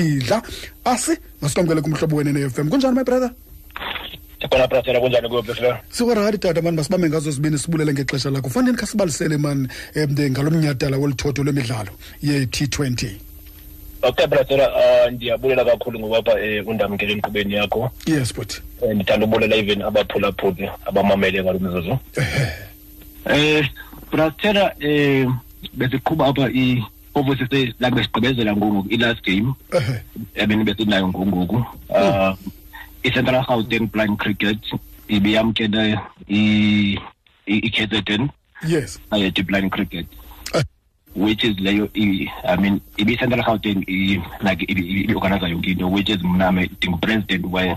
bhidla asi masikwamkele kumhlobo wene ne-fm kunjani my brother? Khona brasela kunjani kuyo beflo sikwarahathi tata mani masibambe ngazo zibini sibulele ngexesha lakho. Fanele khasibalisele mani um ngalo mnyadala wolithotho lwemidlalo ye-t20 okay brasela uh, ndiyabulela kakhulu ngokapha um undamkele enkqubeni yakho. Yes but um ndithanda ubulela even abaphulaphuli abamamele ngalo mzuzu um brasela um besiqhuba apha obviously like besigqibezela ngoku i-last game. Ehe. Ebeni besinayo ngoku. Uh, i-central gauteng blind cricket ibiyamkele i-kzn yes. Society blind cricket. Eh. which is leyo i i mean ibi-central gauteng like ibi- ibi- ibi-organiza yonke into which is mname ndingu-president we-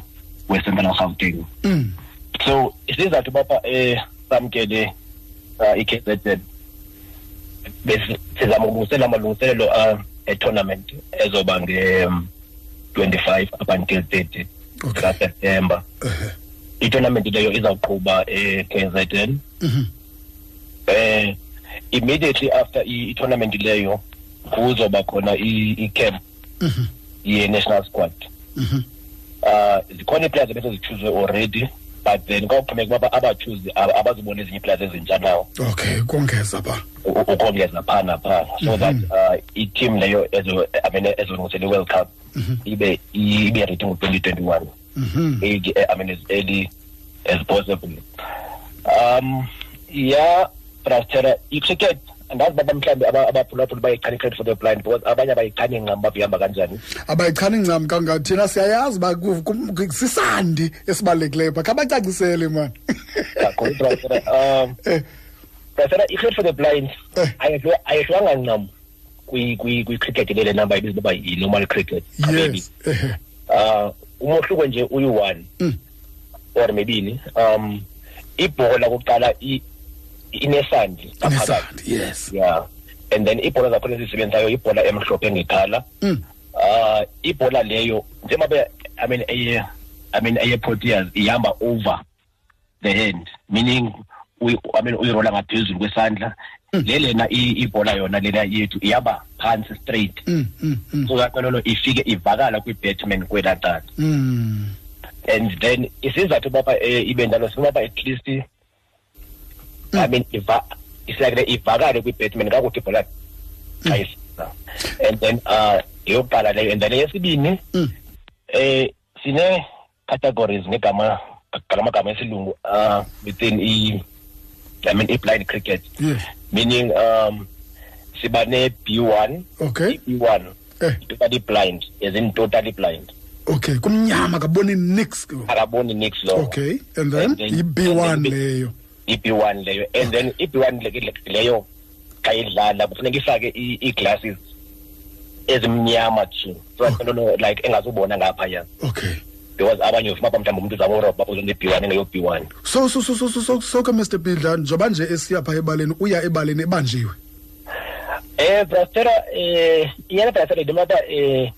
we-central gauteng. Mm. so isizathu bapha um samkele uh, i-kzn sizama ukulungiselela amalungiselelo uh, e-tournament ezoba nge-25 up until 30 Okay. kaseptemba ehe i-tournament leyo izawuqhuba e-kzn Mhm. eh immediately after i- i-tournament leyo kuzoba khona i- i-camp Mhm. ye-national squad Mhm. uh zikhona ii-players ebese zichuzwe already but then kwawuxhomeka uba abachuzi abazibona ezinye ii-players ezintsha nawo. Okay ukongeza pha ukongeza phaa naphaa so that uh i-team leyo ezolungisela i-world cup ibe ibe ready ngo-twenty twenty-one. Mhm. I mean, as early as possible. Um, yeah, Brastera, i-cricket, andazi baba mhlawumbi aba- abaphulaphuli bayichana i-cricket for the blind because abanye abayichani ncam bavihamba kanjani abayichani ncam kangaka thina siyayazi uba ku- ku- sisandi esibalulekileyo pha khabacacisele mani kakhulu Brastera. Um, Eh, Brastera, i-cricket for the blind Eh. ayehlu- ayehlwanga ncam kwi- kwi- kwi-cricket lele namba ibizwa uba yi-normal cricket maybe yes ehe uh umohluko nje uyi-one Mm. or mebini um ibhola kokuqala i- inesandi inesandi yes. Yeah. And then ibhola zakhona ezisebenzayo ibhola emhlophe ngekhala Mm. uh ibhola leyo njengoba i mean eye i mean eye proteas ihamba over the hand meaning uyi- i mean uyirola ngaphezulu kwesandla. Le lena ibhola yona lena yethu ihamba phansi straight. Mm, mm, mm, so kanqolono ifike ivakala kwi-batman kwelatata mm. and then isizathu bapha eh, ibe njalo sinobapha at least i mean iva isilakele ivakale kwi-batman kakuthi ibhola xa isiza and then uh eyokuqala leyo and then eyesibini Mm. eh sine categories ngegama ngalamagama esilungu uh within i i mean i-blind cricket. Yes meaning um siba ne-b1 okay. i-b1 Eh. totally blind as in totally blind. Okay kumnyama kaboni nix akaboni nix lo okay and then And then- i-b1 and then- leyo. I-b1 leyo and then i-b1 le- le- leyo xa idlala kufuneka ifake i- ii-glasses ezimnyama nje so that nto like engazubona ngaphaya. Okay. Because abanye ufuna uba mhlawumbi umntu uzaba urobha uze ne-b1 engeyo-b1 so so so so so so so ke Mr Bidla njoba nje esiya pha ebaleni uya ebaleni ebanjiwe? Eh brastera eh iyana brastera into yoba eh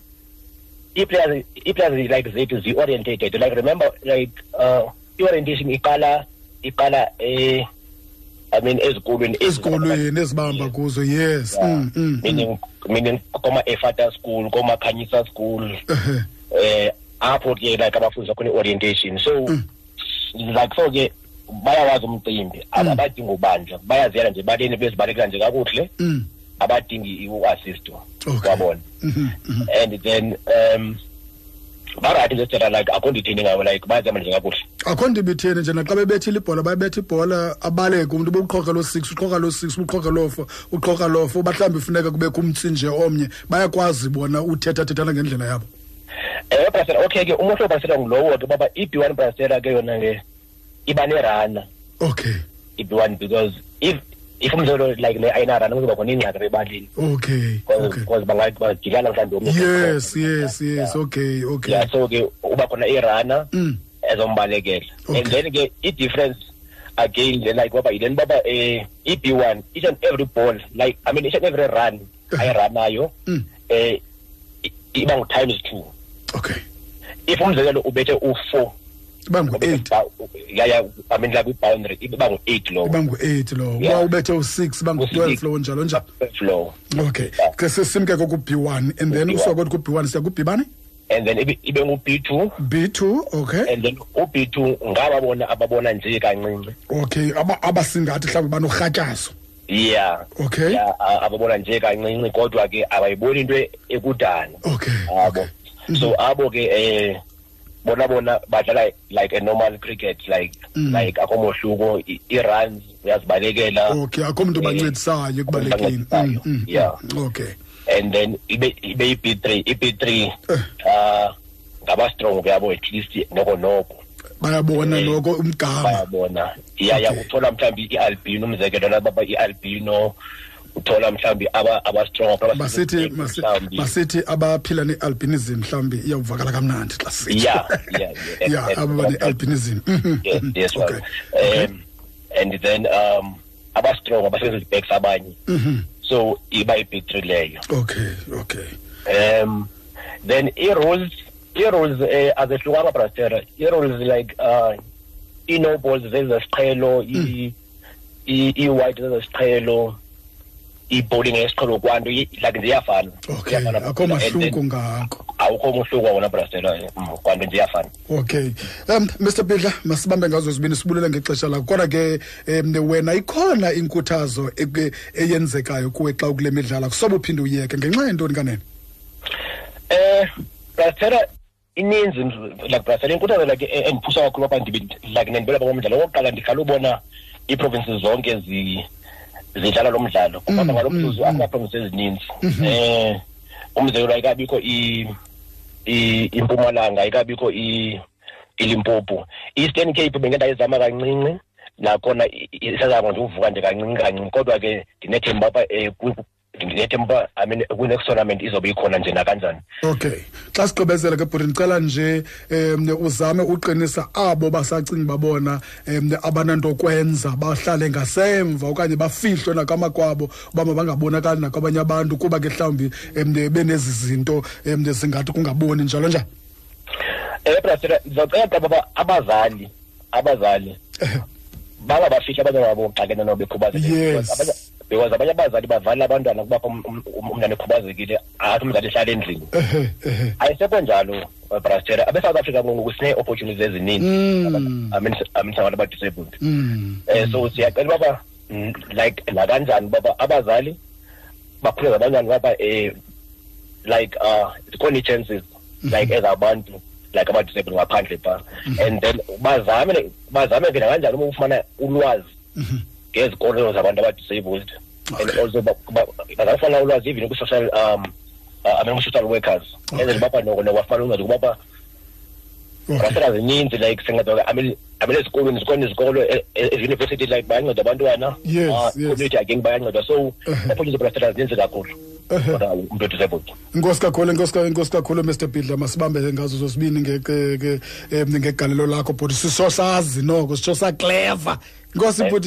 ii-players ii-players like zethu zi-orientated like remember like uh i-orientation iqala iqala eh i mean ezikolweni ezikolweni ezibamba kuzo yes Yeah. mm, mm, mm. meaning meaning koma-efata school koma-khanyisa school Ehe. eh apho ke like abafundi bakhona i-orientation so like so ke bayawazi umcimbi abadingi ubanjwa bayaziyela nje baleni bezibalekela nje kakuhle Mm. abadingi u-assistwa Okay. wabona Mhm, mhm. and then um barayithi nje sithetha like akho ndithini ngayo like bayazihamba nje kakuhle. Akho nto ibitheni nje naxa bebethile ibhola bayibetha ibhola abaleke umntu ubuqhoka lo six uqhoka lo six ubuqhoka lo four uqhoka lo four mhlawumbi funeka kubekho umtsinje omnye bayakwazi bona uthethathethana ngendlela yabo. Ewe brasela okay ke umuhlo brasela ngulowo ke baba i-b one brasela ke yona ke iba nerana okay. I-b one because if like le ayinarana kuzoba khona ebalini okay okay. because bangathi bajikana mhlawumbi omnye yes yes yes. Okay okay. Yeah so ke uba khona irana Mm. ezombalekela. And then ke i-difference again le like baba yileni baba eh i-b one each and every ball like i mean each and every run ayiranayo Mm. eh iba ngu-times two. Okay. If umzekelo ubethe u-four iba ngu-eight yaya i mean like i-boundary iba ngu-eight low. Iba ngu-8 lo Yeah. uba ubethe u-6 iba ngu-12 U-six. lo njalo njalo. Flow okay. Ke sesimke ko ku-b1 and then B1. kusuka kothi ku-b1 siya ku-b bani and then ibe ibe ngu-b two. B2 okay. And then u-b two ngababona ababona nje kancinci. Okay aba- abasingathi mhlawumbi banorhatyazo yeah. Okay. yeah a- ababona nje kancinci kodwa ke abayiboni into ekudala. Okay abo okay. so abo ke eh bona bona badlala like a normal cricket like Mm. like akho mohluko i-runs uyazibalekela okay akho mntu Eh, bancedisayo ekubalekeni bancedisayo, Mm, mm, yeah. mm. okay and then ibe ibe i-b three i-b three Eh. ah ngaba-strong ke yabo at least noko noko bayabona Eh, noko umgama bayabona Okay. uthola mhlawumbi i-albino umzekelo nababa i-albino uthola mhlawumbi aba- aba-strong aba- basithi masi- mhlawumbi. basithi abaphila ne-albinism mhlawumbi iyawuvakala kamnandi xa sithi Yeah, yeah, yeah. yeah And- aba bane-albinism Mhm, yes mhm. yes okay well um and then um aba-strong abasebenzisa i-backs abanye Mhm. so iba i-big leyo okay okay um then i-rules i-rules eh azehlukanga brastera i-rules like uh i-no balls zezesiqhelo i- i- i-white zezesiqhelo i-bowling yesiqhelo kwanto like ziyafana. Okay akho mahluko ngako. awukho umhluko wona brasela kwanto nje iyafana okay. Um mr bidla masibambe ngazo zibini sibulele ngexesha lakho. Kodwa ke um wena ikhona inkuthazo eyenzekayo kuwe xa ukule midlala kusobe uphinde uyeke ngenxa yentoni kanene? Eh brasela ininzi like brasela inkuthazo like e- endiphusa kakhulu apha ndibe like nendibela bomdlalo okokuqala ndihlala ubona ii-provinces zonke zidlala lo mdlalo. Mm, ngoba ngalo mm, mzuzu ama-provinces ezininzi eh umzekelo ayikabikho i impumalanga ayikabikho i ilimpopo. I-eastern cape bengendayizama kancinci nakhona isazama nje uvuka nje kancinci kancinci. Kodwa ke ndinethemba apha um ndinethemba i mean kwi-next tournament izobe ikhona nje nakanjani? Okay. Xa sigqibezela ke bhuti ndicela nje um uzame uqinisa abo basacinga babona um abananto kwenza bahlale ngasemva okanye bafihlwe nakamakwabo uba mabangabonakali nakwabanye abantu kuba ke mhlawumbi um benezi zinto um zingathi kungaboni njalo njalo. Eh brasera ndizocela baba abazali abazali bangabafihli abantwana babo xa ke nabo bekhubazekile. Yes. Because abanye- because abanye abazali bavala abantwana kuba um- um- um- umntana ekhubazekile athi umzali ehlala endlini. Ehe ehe. Ayisekho njalo brastera abe-south africa ngoku sine-opportunities ezininzi Mm. I mean I mean sabantu aba-disabled Mm. um so siyacela baba mm, like nakanjani baba? Abazali bakhuleza abantwana baba um like uh zikhona ii-chances like ezabantu like aba-disabled ngaphandle pha. And then bazame bazame ke nakanjani uma ufumana ulwazi? Ngezikolo zabantu aba-disabled and Okay. also ba- ba- bazame ufumana ulwazi even kwi-social um uh, I mean kwi-social workers Okay. enzele bapha noko nokwafumana uncedo kubapha okay rasela zininzi like sinceda I mean I mean ezikolweni zikhona izikolo e- e- e-university like bayanceda abantwana Yes, Ah, yes. community again bayanceda so Uh-huh. opportunity brastera zininzi kakhulu Uh-huh. kodwa umntu disabled inkosi kakhulu inkosi ka- inkosi kakhulu mr bidla masibambe ngazo zozibini nge- ke- ke- em, ngegalelo lakho bhuti siso sazi noko sitsho sakleva inkosi bhuti